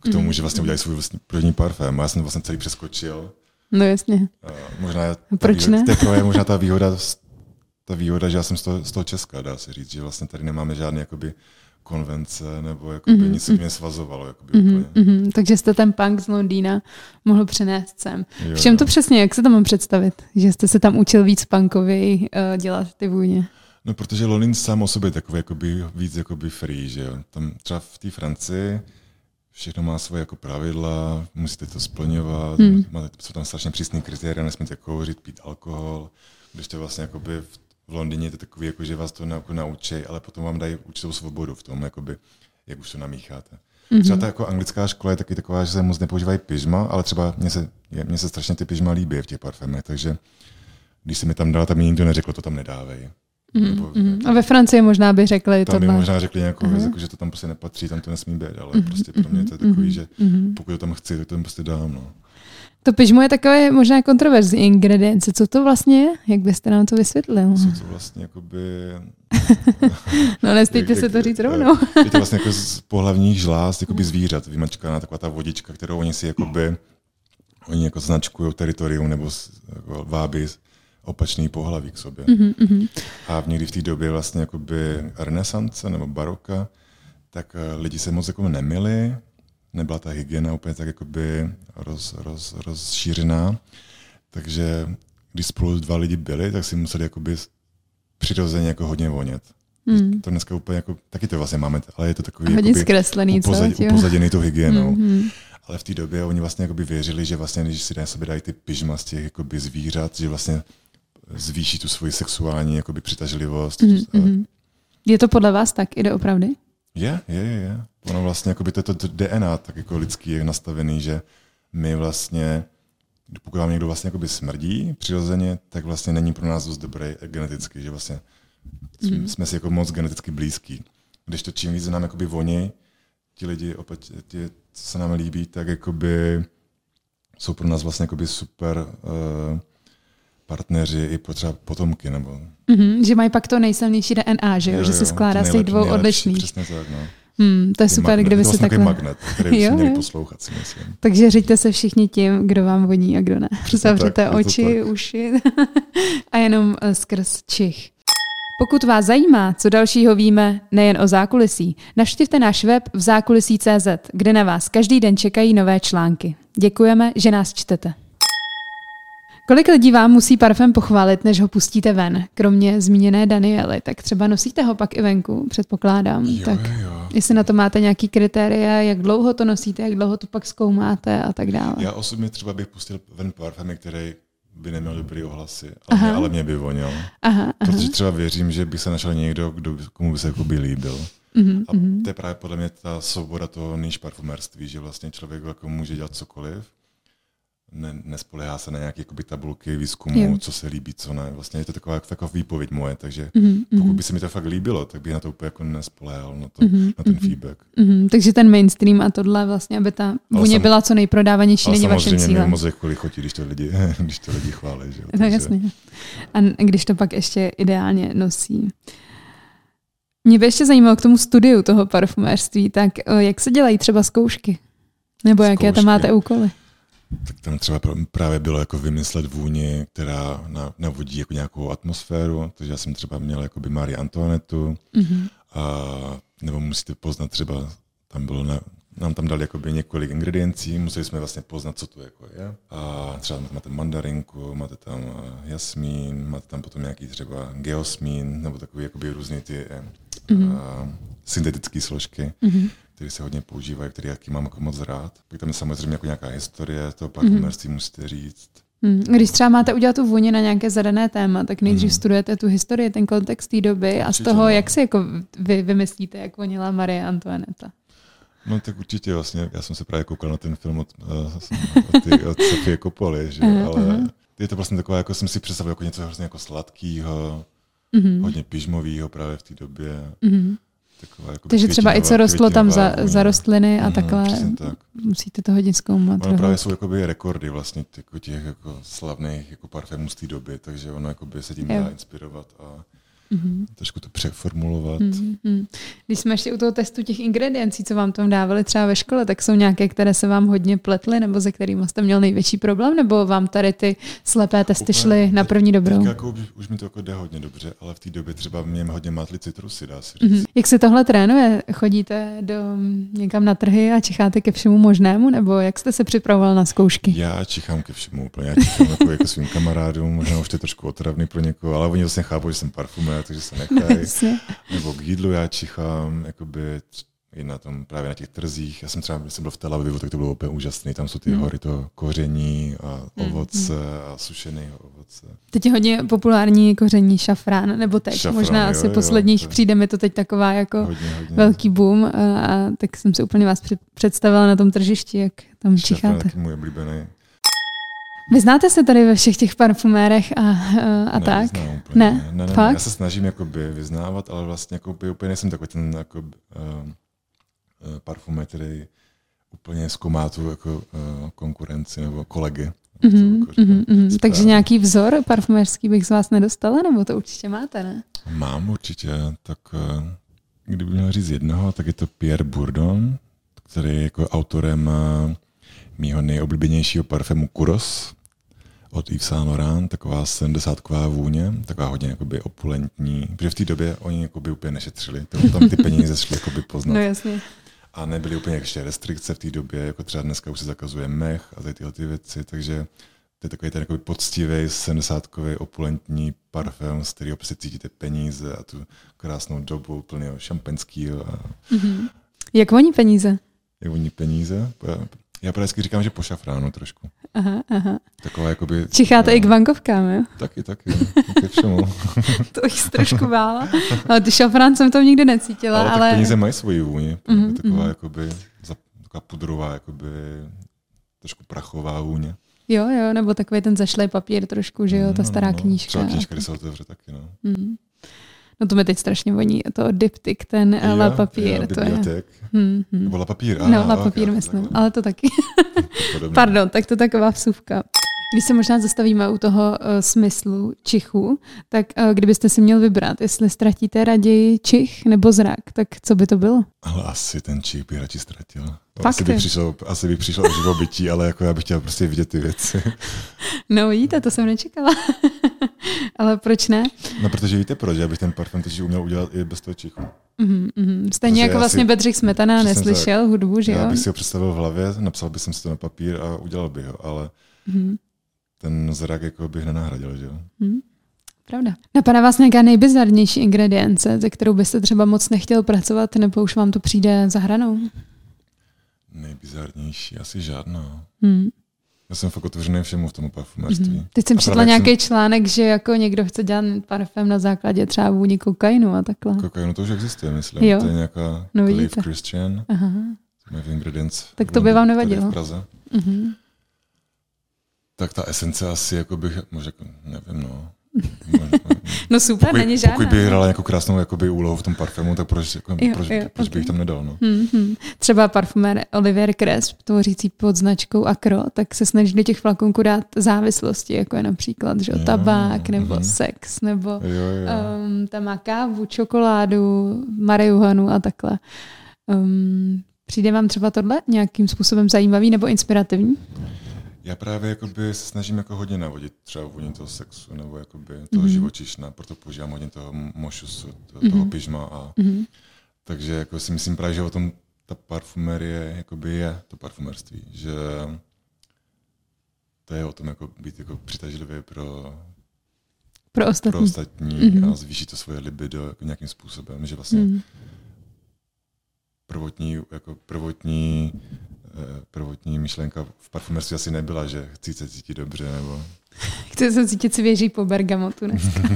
k tomu, mm-hmm. že vlastně udělají svůj vlastní první parfém. A já jsem to vlastně celý přeskočil No jasně. Uh, možná Proč výhoda, ne? To je možná ta výhoda, ta výhoda, že já jsem z toho, z toho Česka, dá se říct, že vlastně tady nemáme žádný jakoby konvence, nebo jakoby Mhm, mm-hmm. nic se mě svazovalo. Jakoby Mhm, úplně. mhm. Takže jste ten punk z Londýna mohl přenést sem. Jo, V čem to jo. přesně, jak se to mám představit? Že jste se tam učil víc punkovi uh, dělat ty vůně. No, protože Londýn sám o sobě je takový jakoby, víc jakoby free, že jo. Tam třeba v té Francii všechno má svoje jako pravidla, musíte to splňovat, Hmm. máte, jsou tam strašně přísný kritéria, nesmíte kouřit, pít alkohol, když to vlastně jakoby v, v Londýně je to takový, jako, že vás to jako naučí, ale potom vám dají určitou svobodu v tom, jakoby, jak už to namícháte. Mm-hmm. Třeba ta jako anglická škola je taky taková, že se moc nepoužívají pyžma, ale třeba mně se, mně se strašně ty pyžma líbí v těch parfémech, takže když se mi tam dala, tak mi nikdo neřekl, to tam nedávej. Mm-hmm. A ve Francii možná by řekli tam mi tohle. možná řekli nějakou věc, jako, že to tam prostě nepatří, tam to nesmí být, ale prostě pro mě to je takový, že pokud to tam chci, tak to tam prostě dám. No. To pyžmo je takové možná kontroverzní ingredience. Co to vlastně je? Jak byste nám to vysvětlil? Jsou to vlastně jakoby... No nestejte se to říct eh, rovnou. Je to vlastně jako z pohlavních žláz jakoby zvířat, vymačkaná taková ta vodička, kterou oni si jakoby, oni jako značkují teritorium nebo jako vábí opačný pohlaví k sobě. Mhm, A v někdy v té době vlastně jakoby renesance nebo baroka, tak eh, lidi se moc jako nemili, nebyla ta hygiena úplně tak jakoby roz, roz, rozšířená, takže když spolu dva lidi byli, tak si museli jakoby přirozeně jako hodně vonět. Hmm. To dneska úplně jako, taky to vlastně máme, ale je to takový Hodně jakoby zkreslený, co? upozad, Jo. upozaděný tou hygienou. Mhm. Ale v té době oni vlastně jakoby věřili, že vlastně, když si na sebe dají ty pyžma z těch jakoby zvířat, že vlastně zvýší tu svoji sexuální jakoby přitažlivost. Mhm, A mhm. Je to podle vás tak? Jde opravdy? Je, je, je, je. Ono vlastně jakoby to, to, to DNA tak jako lidský je nastavený, že my vlastně, pokud vám někdo vlastně jakoby smrdí přirozeně, tak vlastně není pro nás dost dobrý geneticky, že vlastně jsme, jsme si jako moc geneticky blízký. Když to čím víc nám jakoby voní, ti lidi opět, ti, co se nám líbí, tak jakoby jsou pro nás vlastně jakoby super uh, partneři i potřeba potomky, nebo Mhm, že mají pak to nejsilnější DNA, že jo? že se skládá z těch dvou odlišných. Přesně tak, no. Hmm, to je super, magnet, kdyby takový takhle... magnet, který Jo, měli jo. poslouchat, si myslím. Takže řiďte se všichni tím, kdo vám voní a kdo ne. Zavřete oči, uši a jenom eh, skrz čich. Pokud vás zajímá, co dalšího víme nejen o zákulisí, navštivte náš web v zákulisí.cz, kde na vás každý den čekají nové články. Děkujeme, že nás čtete. Kolik lidí vám musí parfém pochválit, než ho pustíte ven? Kromě zmíněné Daniely, tak třeba nosíte ho pak i venku, předpokládám. Jo, tak jo. jestli na to máte nějaký kritéria, jak dlouho to nosíte, jak dlouho to pak zkoumáte a tak dále. Já osobně třeba bych pustil ven parfémy, který by neměl dobrý ohlasy, ale, mě, ale mě by voněl. Aha, aha. Protože třeba věřím, že by se našel někdo, kdo, komu by se jako by líbil. Mhm, A to je právě podle mě ta svoboda toho níž parfumérství, že vlastně člověk jako může dělat cokoliv, ne, nespolehá se na nějaké jakoby, tabulky výzkumu, Jo. co se líbí, co ne. Vlastně je to taková, taková výpověď moje, takže Mhm, pokud by se mi to fakt líbilo, tak bych na to úplně jako nespoléhal, na, to, na ten feedback. Mhm, takže ten mainstream a tohle vlastně, aby ta vůně sam- byla co nejprodávanější, Ale není vaším mě cílem. moc jako lichotí, když to lidi, když to lidi chválí. Že? No Takže- jasně. A když to pak ještě ideálně nosí. Mě by ještě zajímalo k tomu studiu toho parfumérství, tak jak se dělají třeba zkoušky? Nebo jaké tam máte úkoly? Tak tam třeba pr- právě bylo jako vymyslet vůni, která na, navodí jako nějakou atmosféru, takže já jsem třeba měl jako by Marie Antoinetu, Mhm. a, nebo musíte poznat třeba, tam bylo na, nám tam dali jakoby několik ingrediencí, museli jsme vlastně poznat, co to jako je. A třeba máte mandarinku, máte tam eh, jasmín, máte tam potom nějaký třeba geosmín, nebo takový jakoby různý ty mm-hmm. a, syntetické složky, mm-hmm. které se hodně používají, které jaký mám jako moc rád. Pak tam je samozřejmě jako nějaká historie toho parfumerství, mm-hmm. musíte říct. Hmm. Když třeba máte udělat tu vůni na nějaké zadané téma, tak nejdřív studujete tu historii, ten kontext té doby a z Určitě, toho, no. jak si jako vy vymyslíte, jak vonila Marie Antoineta. No tak určitě vlastně, já jsem se právě koukal na ten film od, eh, od, ty, od Sofie Coppoly, že? Ale je to vlastně taková, jako jsem si představil jako něco hrozně jako sladkého, Mhm. hodně pižmového právě v té době. Mhm. Taková, jako Takže třeba i co rostlo tam za, za rostliny a Mhm, takhle, tak. musíte to hodně zkoumat. Ono právě jsou jakoby rekordy vlastně těch, jako těch jako slavných jako parfémů z té doby, takže ono jakoby se tím Jo. dá inspirovat a mm-hmm. trošku to přeformulovat. Mm-hmm. Když jsme ještě u toho testu těch ingrediencí, co vám tam dávali třeba ve škole, tak jsou nějaké, které se vám hodně pletly, nebo ze kterými jste měl největší problém, nebo vám tady ty slepé testy Úplně, šly na první dobrou? Teď jako už, už mi to jako jde hodně dobře, ale v té době třeba mě hodně mátly citrusy, dá se říct. Mm-hmm. Jak se tohle trénuje? Chodíte do, někam na trhy a čicháte ke všemu možnému, nebo jak jste se připravoval na zkoušky? Já čichám ke všemu úplně. Já čichám jako, jako svým kamarádům, možná už to je trošku otravný pro někoho, ale oni vlastně chápou, že jsem parfumér, takže se nechají. Nebo k jídlu já čichám, jakoby i na tom, právě na těch trzích. Já jsem třeba, když jsem byl v Tel Avivu, tak to bylo úplně úžasné. Tam jsou ty mm. hory toho koření a hmm, ovoce mm. a sušeného ovoce. Teď je hodně populární koření šafrán, nebo teď. Šafrán, Možná jo, asi jo, posledních to... přijde mi to teď taková jako hodně, hodně. velký boom. A, a, tak jsem si úplně vás představila na tom tržišti, jak tam šafrán čicháte. Šafrán můj oblíbený. Vy znáte se tady ve všech těch parfumérech a, a ne, tak? Ne, ne, ne, ne, Fakt? Já se snažím jakoby vyznávat, ale vlastně jakoby úplně nejsem takový ten jako, uh, parfumér, který úplně zkoumá tu jako, uh, konkurenci nebo kolegy. Mm-hmm, jako mm-hmm, mm-hmm. Takže nějaký vzor parfumérský bych z vás nedostala, nebo to určitě máte, ne? Mám určitě, tak uh, kdyby měl říct jednoho, tak je to Pierre Bourdon, který je jako autorem uh, mýho nejoblíbenějšího parfému Kuros od Yves Saint Laurent, taková 70 vůně, taková hodně jakoby opulentní, protože v té době oni jakoby úplně nešetřili, to, tam ty peníze šly jakoby poznat. No jasně. A nebyly úplně ještě restrikce v té době, jako třeba dneska už se zakazuje mech a tyhle ty věci, takže to je takový ten jakoby poctivý 70 opulentní parfém, z kterého prostě cítíte peníze a tu krásnou dobu plného šampenského. A... Mm-hmm. Jak voní peníze? Jak voní peníze? Já právě říkám, že po šafránu trošku. Aha, aha. Taková jakoby... Čicháte no, i k bankovkám, jo? Taky, taky. Ke všemu. to jich trošku bála. Ale ty šafrán jsem to nikdy necítila, ale... ale... Tak peníze mají svoji vůni. Mm-hmm, taková mm-hmm. jakoby, taková pudrová, jakoby trošku prachová vůně. Jo, jo, nebo takový ten zašlej papír trošku, že jo, ta no, stará no, no. knížka. Třeba knížka, se otevře taky, no. Mm. No to mi teď strašně voní, to diptyk, ten jo, la papír. Jo, to je. Hmm, hmm. Nebo la papír. Aha, no, la papír okay, myslím, tak, ale to taky. Pardon, tak to taková vsuvka. Když se možná zastavíme u toho uh, smyslu čichu, tak uh, kdybyste si měl vybrat, jestli ztratíte raději čich nebo zrak, tak co by to bylo? Ale asi ten čich by radši ztratil. Fakt asi bych, přišel, asi bych přišel o živobytí, ale jako já bych chtěl prostě vidět ty věci. No vidíte, to jsem nečekala. ale proč ne? No protože víte proč, já bych ten parfum teď uměl udělat i bez toho čichu. Mm-hmm, mm-hmm. Stejně jako vlastně si, Bedřich Smetana neslyšel tak, hudbu, že jo? Já bych si ho představil v hlavě, napsal bych si to na papír a udělal bych ho, ale mm-hmm. ten zrak jako bych nenahradil, že jo? Mm. Pravda. Napadá vás nějaká nejbizarnější ingredience, ze kterou byste třeba moc nechtěl pracovat, nebo už vám to přijde za hranou? Nejbizarnější? Asi žádná. Hmm. Já jsem fakt otevřený všemu v tom parfumerství. Mm-hmm. Teď jsem četla nějaký jsem... článek, že jako někdo chce dělat parfém na základě třeba vůni kokainu a takhle. Kokainu to už existuje, myslím. Jo. To je nějaká no, Cliff Christian. Aha. Ingredients. Tak to by vám nevadilo. v Praze. Mm-hmm. Tak ta esence asi jako bych, možná, nevím, no. No super, pokud, není žádná. Pokud by hrála jako krásnou jakoby, úlohu v tom parfému, tak proč, jako, jo, proč, jo, proč okay. bych tam nedal? No? Mm-hmm. Třeba parfumér Olivier Cresp, tvořící pod značkou Acro, tak se snaží do těch flakonků dát závislosti, jako je například že, jo, tabák, nebo mm-hmm. sex, nebo jo, jo. Um, tam má kávu, čokoládu, marihuanu a takhle. Um, přijde vám třeba tohle nějakým způsobem zajímavý nebo inspirativní? Já právě jakoby se snažím jako hodně navodit třeba vůni toho sexu nebo jakoby toho mm-hmm. živočišna, proto používám hodně toho mošusu, toho, mm-hmm. pyžma. A, mm-hmm. Takže jako si myslím právě, že o tom ta parfumerie jakoby je to parfumerství, že to je o tom jako být jako přitažlivý pro, pro ostatní, pro ostatní mm-hmm. a zvýšit to svoje libido jako nějakým způsobem, že vlastně mm-hmm. prvotní, jako prvotní prvotní myšlenka v parfumerství asi nebyla, že chci se cítit dobře, nebo... Chci se cítit svěží po bergamotu dneska.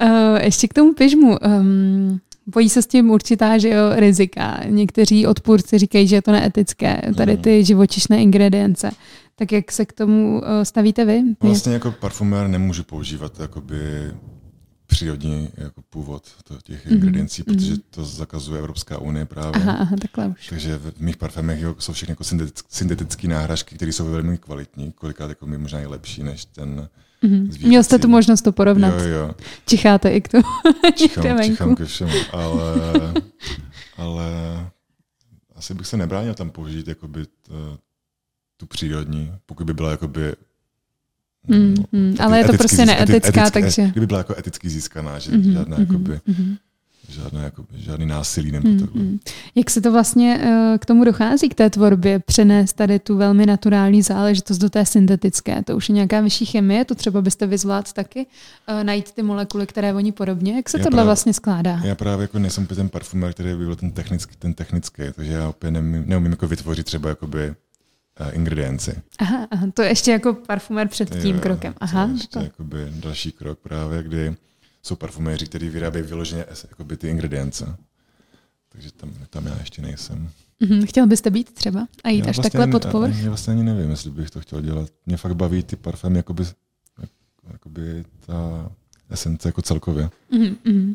Eh, ještě k tomu pyžmu. Um, bojí se s tím určitá že jo, rizika. Někteří odpůrci říkají, že je to neetické, tady ty živočišné ingredience. Tak jak se k tomu eh, stavíte vy? Vlastně jako parfumér nemůžu používat jakoby přírodní jako původ to, těch Mhm, ingrediencí, protože to zakazuje Evropská unie právě. Aha, aha, takhle už. Takže v mých parfémech jsou všechny jako syntetick- syntetické náhražky, které jsou velmi kvalitní, kolikrát jako mi možná i lepší než ten Mhm. zvířecí. Měl jste tu možnost to porovnat. Jo, jo, Čicháte i k tomu. čichám, čichám ke všemu, ale, ale asi bych se nebránil tam použít jakoby t, tu přírodní, pokud by byla jakoby Mm, mm, ale je to prostě neetická, eti- takže- Kdyby byla jako eticky získaná, že Mhm, žádná, mhm, jakoby, mhm. žádná, jakoby, žádný násilí nebo Mm, takhle. mm. Jak se to vlastně eh, k tomu dochází, k té tvorbě, přenést tady tu velmi naturální záležitost do té syntetické? To už je nějaká vyšší chemie, to třeba byste vyzvláct taky, eh, najít ty molekuly, které voní podobně. Jak se Já tohle právě- vlastně skládá? Já právě jako nejsem ten parfumér, který by byl ten technický, ten technický takže já opět neumím, neumím jako vytvořit třeba jakoby uh, ingredienci. Aha, aha, to je ještě jako parfumér před tím jo, krokem. to Aha, je ještě to. jakoby další krok právě, kdy jsou parfuméři, kteří vyrábějí vyloženě jakoby ty ingredience. Takže tam, tam já ještě nejsem. Mhm, Chtěl byste být třeba a jít já až vlastně takhle ani- pod povrch? Já vlastně ani nevím, jestli bych to chtěl dělat. Mě fakt baví ty parfémy, jakoby, jakoby ta esence jako celkově. Mhm, mhm.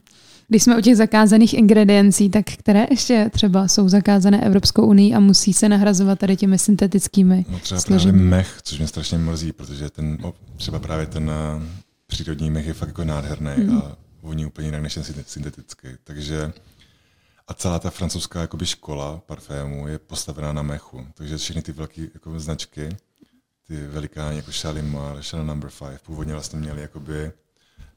Když jsme u těch zakázaných ingrediencí, tak které ještě třeba jsou zakázané Evropskou unii a musí se nahrazovat tady těmi syntetickými? No třeba složení. právě mech, což mě strašně mrzí, protože ten, třeba právě ten eh, přírodní mech je fakt jako nádherný Hmm. a voní úplně jinak než ten synte- syntetický. Takže a celá ta francouzská jakoby, škola parfému je postavená na mechu. Takže všechny ty velké jako, značky, ty velikáni jako Shalimar, Chanel Number 5, původně vlastně měli jakoby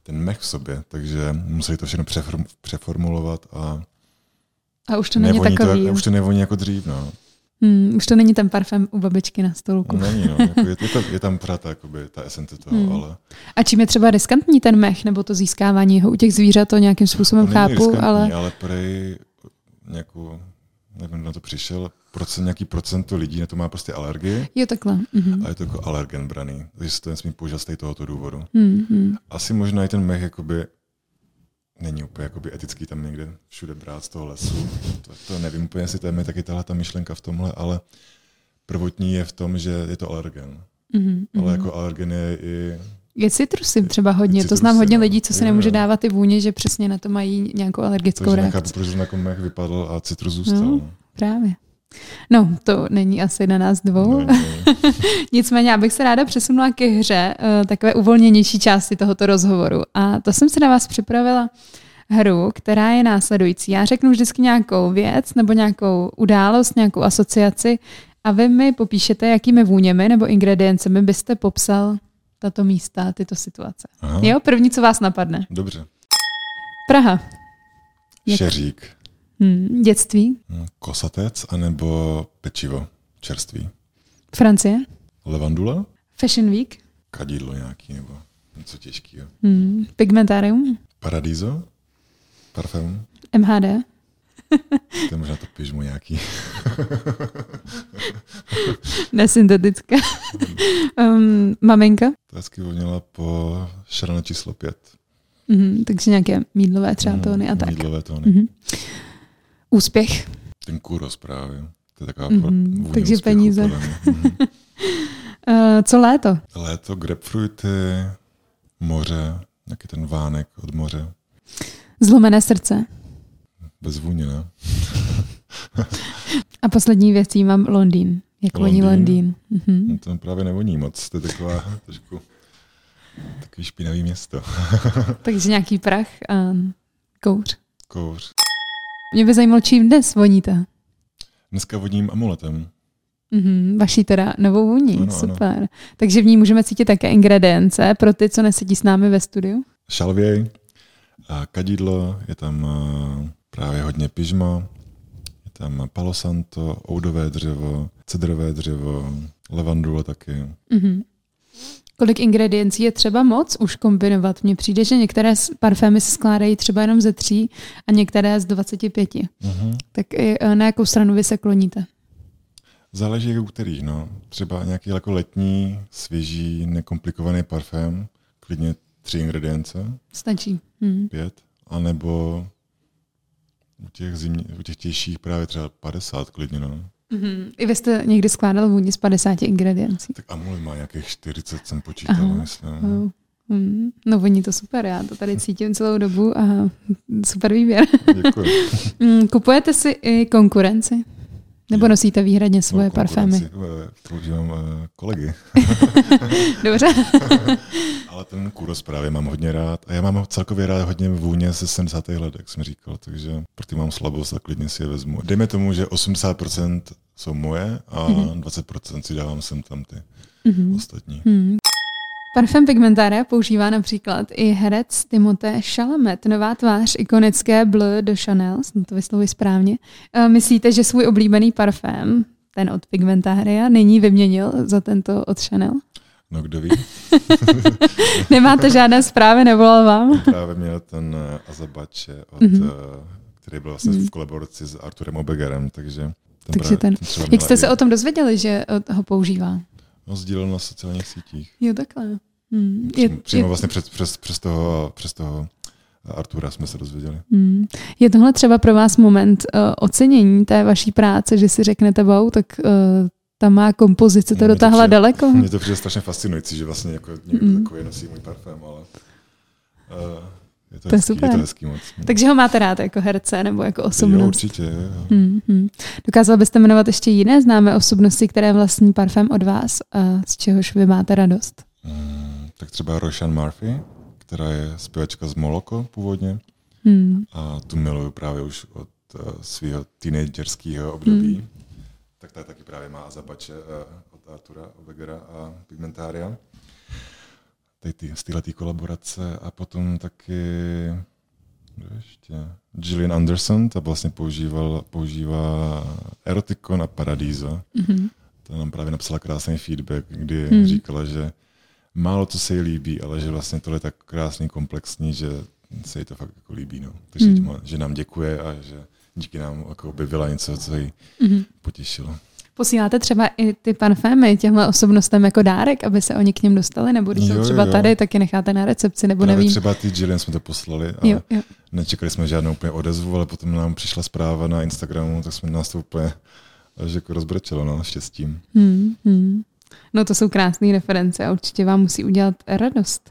ten mech v sobě, takže museli to všechno přeform, přeformulovat a A už to není nevoní takový. to, už to nevoní jako dřív. No. Hmm, už to není ten parfém u babičky na stolku. Není, no. Jako je, je, to, je tam pořád ta, jakoby, ta esence toho, Hmm. ale A čím je třeba riskantní ten mech, nebo to získávání jeho u těch zvířat, to nějakým způsobem To chápu, ale ale prej nějakou, nevím, kdo na to přišel, procent, nějaký procento lidí na to má prostě alergii jo takhle. Mhm. a je to jako alergen braný, takže se to nesmí používat z tohoto důvodu. Hmm. Asi možná i ten mech jakoby není úplně jakoby etický tam někde všude brát z toho lesu. To, to nevím úplně, jestli to je taky tahle ta myšlenka v tomhle, ale prvotní je v tom, že je to alergen. Mhm, Ale mhm. jako alergen je i Je citrusy třeba hodně, to citrusy, znám hodně no. lidí, co Jo, nemůže dávat ty vůně, že přesně na to mají nějakou alergickou takže reakci. nechápu, proč jako mech vypadl a citrus zůstal. No. No. Právě. No, to není asi na nás dvou. No, no. Nicméně, já bych se ráda přesunula ke hře, eh, takové uvolněnější části tohoto rozhovoru. A to jsem si na vás připravila hru, která je následující. Já řeknu vždycky nějakou věc nebo nějakou událost, nějakou asociaci a vy mi popíšete, jakými vůněmi nebo ingrediencemi byste popsal tato místa, tyto situace. Aha. Jo, první, co vás napadne. Dobře. Praha. Jak- Šeřík, Hmm, dětství. hm, kosatec anebo pečivo čerstvý. Francie. Levandula, Fashion Week. kadidlo nějaký nebo něco těžkého. Hmm, pigmentarium. Paradiso, parfém, MHD. to je možná to pyžmo nějaký. Nesyntetické. um, maminka. To hezky vonila po šrana číslo pět. Mhm, takže nějaké mídlové třeba tóny a tak. Mídlové tóny. Mhm. Úspěch. Ten kuros právě. To je taková Mhm, mm-hmm. takže peníze. Mm-hmm. Uh, co léto? Léto, grapefruity, moře, nějaký ten vánek od moře. Zlomené srdce. Bez vůně, ne? A poslední věcí mám Londýn. Jak voní Londýn? Londýn. Mhm. No, to právě nevoní moc. To je taková trošku takový špinavý město. Takže nějaký prach a kouř. Kouř. Mě by zajímalo, čím dnes voníte. Dneska vodním amuletem. Mhm, vaší teda novou vůní, Ano, ano. super. Takže v ní můžeme cítit také ingredience pro ty, co nesedí s námi ve studiu. Šalvěj, a kadidlo, je tam právě hodně pyžmo, je tam palo santo, oudové dřevo, cedrové dřevo, levandule taky. Mhm. Kolik ingrediencí je třeba moc už kombinovat? Mně přijde, že některé parfémy se skládají třeba jenom ze tří a některé z 25. Mhm. Tak eh, na jakou stranu vy se kloníte? Záleží jak u kterých, no. Třeba nějaký jako letní, svěží, nekomplikovaný parfém, klidně tři ingredience, Stačí. Mhm. pět, anebo u těch, zimní, u těch těžších právě třeba 50 klidně, no. Mhm. I vy jste někdy skládal vůni z 50 ingrediencí. Tak Amulet má nějakých 40, jsem počítal, Aha. myslím. Wow. Hmm. No voní to super, já to tady cítím celou dobu a super výběr. Děkuji. Hmm, Kupujete si i konkurenci? Nebo nosíte výhradně svoje parfémy? konkurenci, eh, Používám eh, kolegy. Dobře. Ale ten kuros právě mám hodně rád. A já mám celkově rád hodně vůně ze 70. let, jak jsem říkal, takže pro ty mám slabost a klidně si je vezmu. Dejme tomu, že 80% jsou moje a Mhm. 20% si dávám sem tam ty ostatní. Hmm. Parfém Pigmentaria používá například i herec Timothée Chalamet, nová tvář ikonické Bleu de Chanel, jsem to vyslovuji správně. Eh, Myslíte, že svůj oblíbený parfém, ten od Pigmentaria, nyní vyměnil za tento od Chanel? No kdo ví, Nemáte žádné zprávy, nevolal vám? právě měl ten eh, Azabache, od, Mhm. eh, který byl vlastně v kolaboraci s Arturem Obegerem, takže ten, Takže ten. třeba Jak jste se o tom dozvěděli, že ho používá? No, sdílel na sociálních sítích. Jo, takhle. Hmm. Je, Přímo, je, vlastně přes, přes, přes, toho, přes toho Artura jsme se dozvěděli. hmm. je tohle třeba pro vás moment uh, ocenění té vaší práce, že si řeknete, wow, tak uh, ta má kompozice to to dotáhla přijde- daleko? Mně to přijde strašně fascinující, že vlastně jako někdo Mm. takový nosí můj parfém, ale to, To je hezký, super. Je to hezký moc. Takže ho máte rád jako herce nebo jako jo, osobnost? určitě. Jo. Hmm, hmm. Dokázal byste jmenovat ještě jiné známé osobnosti, které vlastní parfém od vás a z čehož vy máte radost? Mm, tak třeba Roshan Murphy, která je zpěvačka z Moloko původně Hmm. a tu miluju právě už od uh, svého teenagerského období. Hmm. Tak ta taky právě má Azabache uh, od Artura Obegera a Pigmentaria. Tady ty, z této kolaborace a potom taky ještě? Gillian Anderson, ta vlastně používal, používá Erotikon a Paradiso. Mhm. Ta nám právě napsala krásný feedback, kdy Hmm. říkala, že málo co se jí líbí, ale že vlastně tohle je tak krásný, komplexní, že se jí to fakt jako líbí. No. Takže hmm. že nám děkuje a že díky nám jako objevila něco, co jí Mhm. potěšilo. Posíláte třeba i ty parfémy těmhle osobnostem jako dárek, aby se oni k něm dostali, nebo když jsou Jo, třeba jo. tady, tak je necháte na recepci, nebo Právě nevím. třeba ty Jillian jsme to poslali a Jo, jo. nečekali jsme žádnou úplně odezvu, ale potom nám přišla zpráva na Instagramu, tak jsme nás to úplně až jako rozbrečelo, no, štěstím. Hmm, hmm. No to jsou krásné reference a určitě vám musí udělat radost.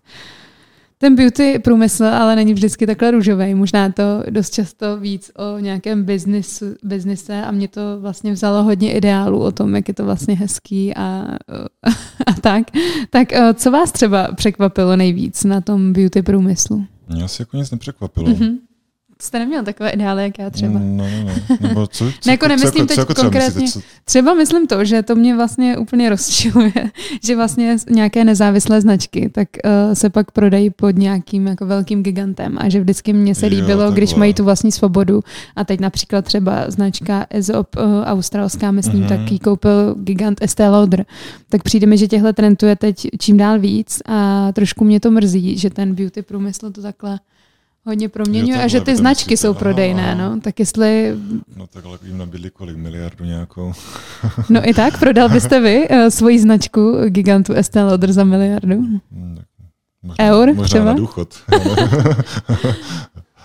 Ten beauty průmysl ale není vždycky takhle růžový. Možná to dost často víc o nějakém biznisu, biznise a mě to vlastně vzalo hodně ideálů o tom, jak je to vlastně hezký a, a tak. Tak eh, co vás třeba překvapilo nejvíc na tom beauty průmyslu? Mě asi jako nic nepřekvapilo. Mm-hmm. Jste neměl takové ideály, jak já třeba? No, no, no. Nebo co, co, Ne, jako co, nemyslím co, teď co jako třeba konkrétně. myslíte, co, Třeba myslím to, že to mě vlastně úplně rozčiluje, že vlastně nějaké nezávislé značky tak uh, se pak prodají pod nějakým jako velkým gigantem a že vždycky mně se Jo, líbilo, takhle. když mají tu vlastní svobodu a teď například třeba značka Ezop uh, australská, myslím, Mhm. mm-hmm. tak ji koupil gigant Estée Lauder. Tak přijde mi, že těchto trendů je teď čím dál víc a trošku mě to mrzí, že ten beauty průmysl to takhle hodně proměňuje Jo, a že takhle ty značky myslíte, jsou aha, prodejné, aha. no. Tak jestli No tak ale jim nabídli kolik? Miliardu nějakou? No i tak, prodal byste vy uh, svoji značku gigantu Estée Lauder za miliardu? Tak Možná, Eur možná třeba? na důchod.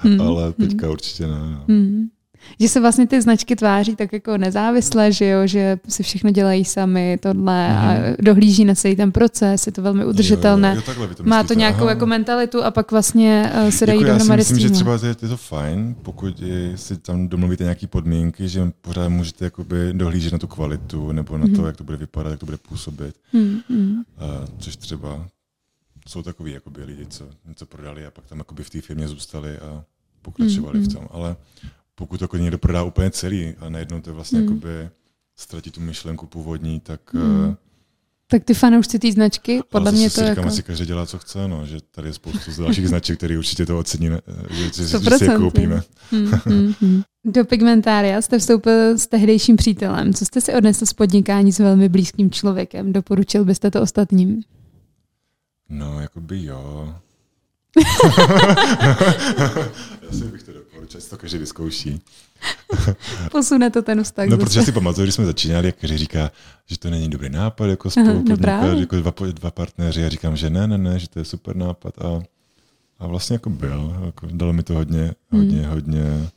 Hmm. ale teďka určitě ne. No. Hmm. Že se vlastně ty značky tváří tak jako nezávisle, že jo, že si všechno dělají sami, tohle a Mhm. dohlíží na celý ten proces, je to velmi udržitelné. Jo, jo, jo, takhle to Má to nějakou aha. jako mentalitu a pak vlastně uh, se dají jako já si dohromady myslím, že tím. třeba je, to fajn, pokud je, si tam domluvíte nějaké podmínky, že pořád můžete jakoby dohlížet na tu kvalitu nebo na Mhm. to, jak to bude vypadat, jak to bude působit. Hmm, hmm. A, což třeba jsou takový jakoby lidi, co něco prodali a pak tam jakoby v té firmě zůstali a pokračovali Mm, v tom. Ale pokud jako někdo prodá úplně celý a najednou to vlastně Mm. jakoby ztratí tu myšlenku původní, tak Mm. eh, Tak ty fanoušci té značky, podle ale mě to si říkám, jako... asi každý dělá, co chce, no, že tady je spoustu z dalších značek, který určitě to ocení, že, že, že si je 100%. koupíme. Hmm, hmm, hmm. Do Pigmentária jste vstoupil s tehdejším přítelem. Co jste si odnesl z podnikání s velmi blízkým člověkem? Doporučil byste to ostatním? No, jakoby jo. Asi bych to doporučil, ať to každý vyzkouší. Posune to ten vztah. No, zase. protože si pamatuju, když jsme začínali, jak každý říká, že to není dobrý nápad, jako spolu no jako dva, dva partneři. A říkám, že ne, ne, ne, že to je super nápad. A, a vlastně jako byl. Jako dalo mi to hodně, Hmm. hodně, hodně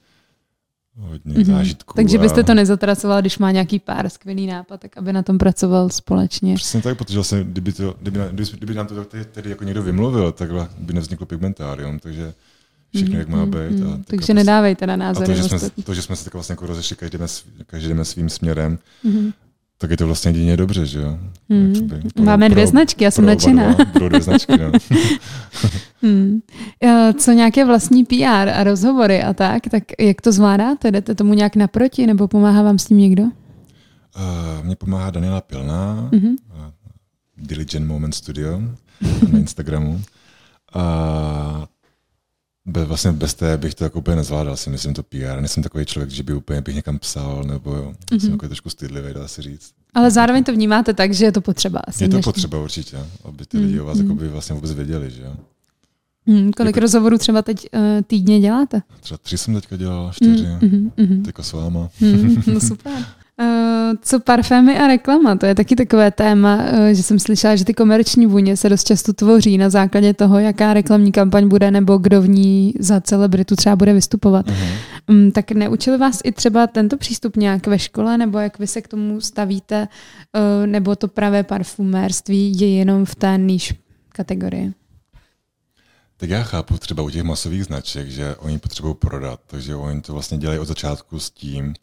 hodně mm-hmm. zážitků. Takže a... byste to nezatracoval, když má nějaký pár skvělý nápad, tak aby na tom pracoval společně. Přesně tak, protože vlastně, kdyby, to, kdyby, kdyby, kdyby nám to tedy jako někdo vymluvil, tak by nevzniklo pigmentárium, takže všechno, jak má být. Mm, a takže prostě, nedávejte na názory. A to, že jsme, to, že jsme se tak vlastně jako rozešli každý jdeme, každý jdeme svým směrem, mm. tak je to vlastně jedině dobře, že jo? Mm. Pro, Máme dvě pro, značky, já jsem nadšená. Pro dvě značky, no. mm. Co nějaké vlastní PR a rozhovory a tak, tak jak to zvládáte? Jdete tomu nějak naproti nebo pomáhá vám s tím někdo? Uh, mně pomáhá Daniela Pilná, mm-hmm. Diligent Moment Studio na Instagramu. A Be, vlastně bez té bych to jako úplně nezvládal, si myslím to PR. Nejsem takový člověk, že by úplně bych někam psal, nebo jo, mm-hmm. jsem takový trošku stydlivý, dá se říct. Ale zároveň to vnímáte tak, že je to potřeba. Asi je to dnešní. potřeba určitě, aby ty lidi o vás mm-hmm. jako vlastně vůbec věděli, že jo. Hmm, kolik jako, rozhovorů třeba teď uh, týdně děláte? Třeba tři jsem teďka dělal, čtyři, mm, mm, teďka s váma. Mm, no super. Uh, co parfémy a reklama, to je taky takové téma, uh, že jsem slyšela, že ty komerční vůně se dost často tvoří na základě toho, jaká reklamní kampaň bude nebo kdo v ní za celebritu třeba bude vystupovat. Um, tak neučili vás i třeba tento přístup nějak ve škole, nebo jak vy se k tomu stavíte, uh, nebo to pravé parfumérství je jenom v té níž kategorii? Tak já chápu třeba u těch masových značek, že oni potřebují prodat, takže oni to vlastně dělají od začátku s tím,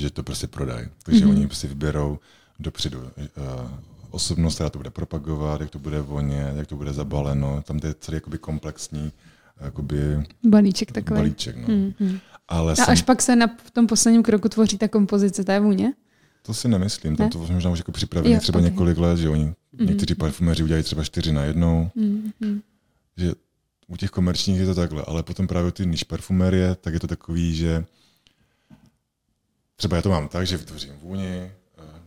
že to prostě prodají. Takže mm-hmm. oni prostě vyberou dopředu uh, osobnost, která to bude propagovat, jak to bude voně, jak to bude zabaleno. Tam to je celý jakoby komplexní jakoby balíček takový. Balíček, no. Mm-hmm. Ale a až jsem... pak se na, v tom posledním kroku tvoří ta kompozice té vůně? To si nemyslím, tam ne? to možná už jako připravený jo, třeba okay. několik let, že oni, mm-hmm. někteří parfumeři udělají třeba čtyři na jednou, mm-hmm. že u těch komerčních je to takhle, ale potom právě ty niž parfumerie, tak je to takový, že Třeba já to mám tak, že vytvořím vůni eh,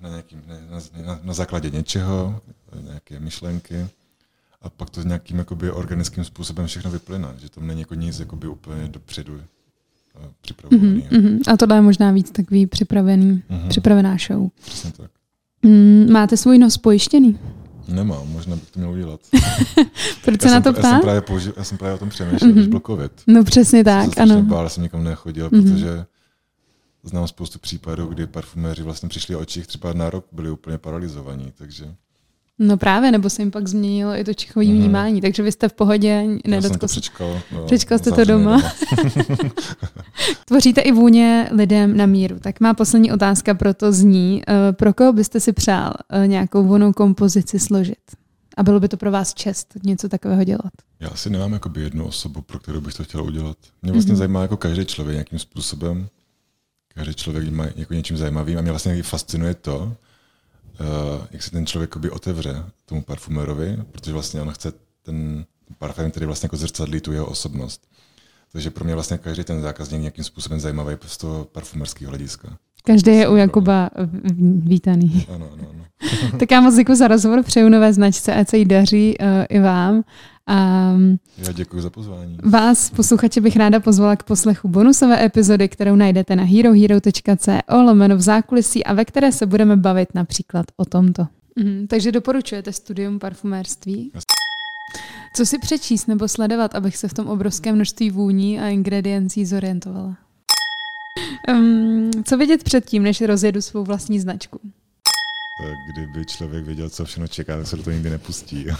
na, nějakým, na, na, na základě něčeho, eh, nějaké myšlenky a pak to nějakým jakoby, organickým způsobem všechno vyplyne, že to není jako nic jakoby, úplně dopředu eh, připravený. Mm-hmm, mm-hmm. A tohle je možná víc takový připravený, mm-hmm. připravená show. Přesně tak. Mm, máte svůj nos pojištěný? Nemám, možná bych to měl udělat. Proč se na to ptá? Já jsem právě, použi- já jsem právě o tom přemýšlel, mm-hmm. když byl covid. No přesně tak, ano. Bál, jsem nikam nechodil, mm-hmm. protože znám spoustu případů, kdy parfuméři vlastně přišli očích třeba na rok, byli úplně paralizovaní, takže... No právě, nebo se jim pak změnilo i to čichový mm. vnímání, takže vy jste v pohodě, nedotkl to přečkal. No, přečkal jste to doma. doma. Tvoříte i vůně lidem na míru. Tak má poslední otázka proto zní, eh, pro koho byste si přál eh, nějakou vonou kompozici složit? A bylo by to pro vás čest něco takového dělat? Já asi nemám jakoby jednu osobu, pro kterou bych to chtěl udělat. Mě vlastně mm-hmm. zajímá jako každý člověk nějakým způsobem každý člověk má jako něčím zajímavým a mě vlastně fascinuje to, uh, jak se ten člověk otevře tomu parfumerovi, protože vlastně on chce ten parfém, který vlastně jako zrcadlí tu jeho osobnost. Takže pro mě vlastně každý ten zákazník nějakým způsobem zajímavý z toho parfumerského hlediska. Každý je u Jakuba vítaný. Ano, ano, ano. tak já moc děkuji za rozhovor, přeju nové značce, ať se jí daří uh, i vám. A Já děkuji za pozvání. Vás, posluchače, bych ráda pozvala k poslechu bonusové epizody, kterou najdete na herohero.co lomeno v zákulisí a ve které se budeme bavit například o tomto. Mhm, takže doporučujete studium parfumérství? Co si přečíst nebo sledovat, abych se v tom obrovském množství vůní a ingrediencí zorientovala? Um, co vidět předtím, než rozjedu svou vlastní značku? kdyby člověk věděl, co všechno čeká, tak se do toho nikdy nepustí.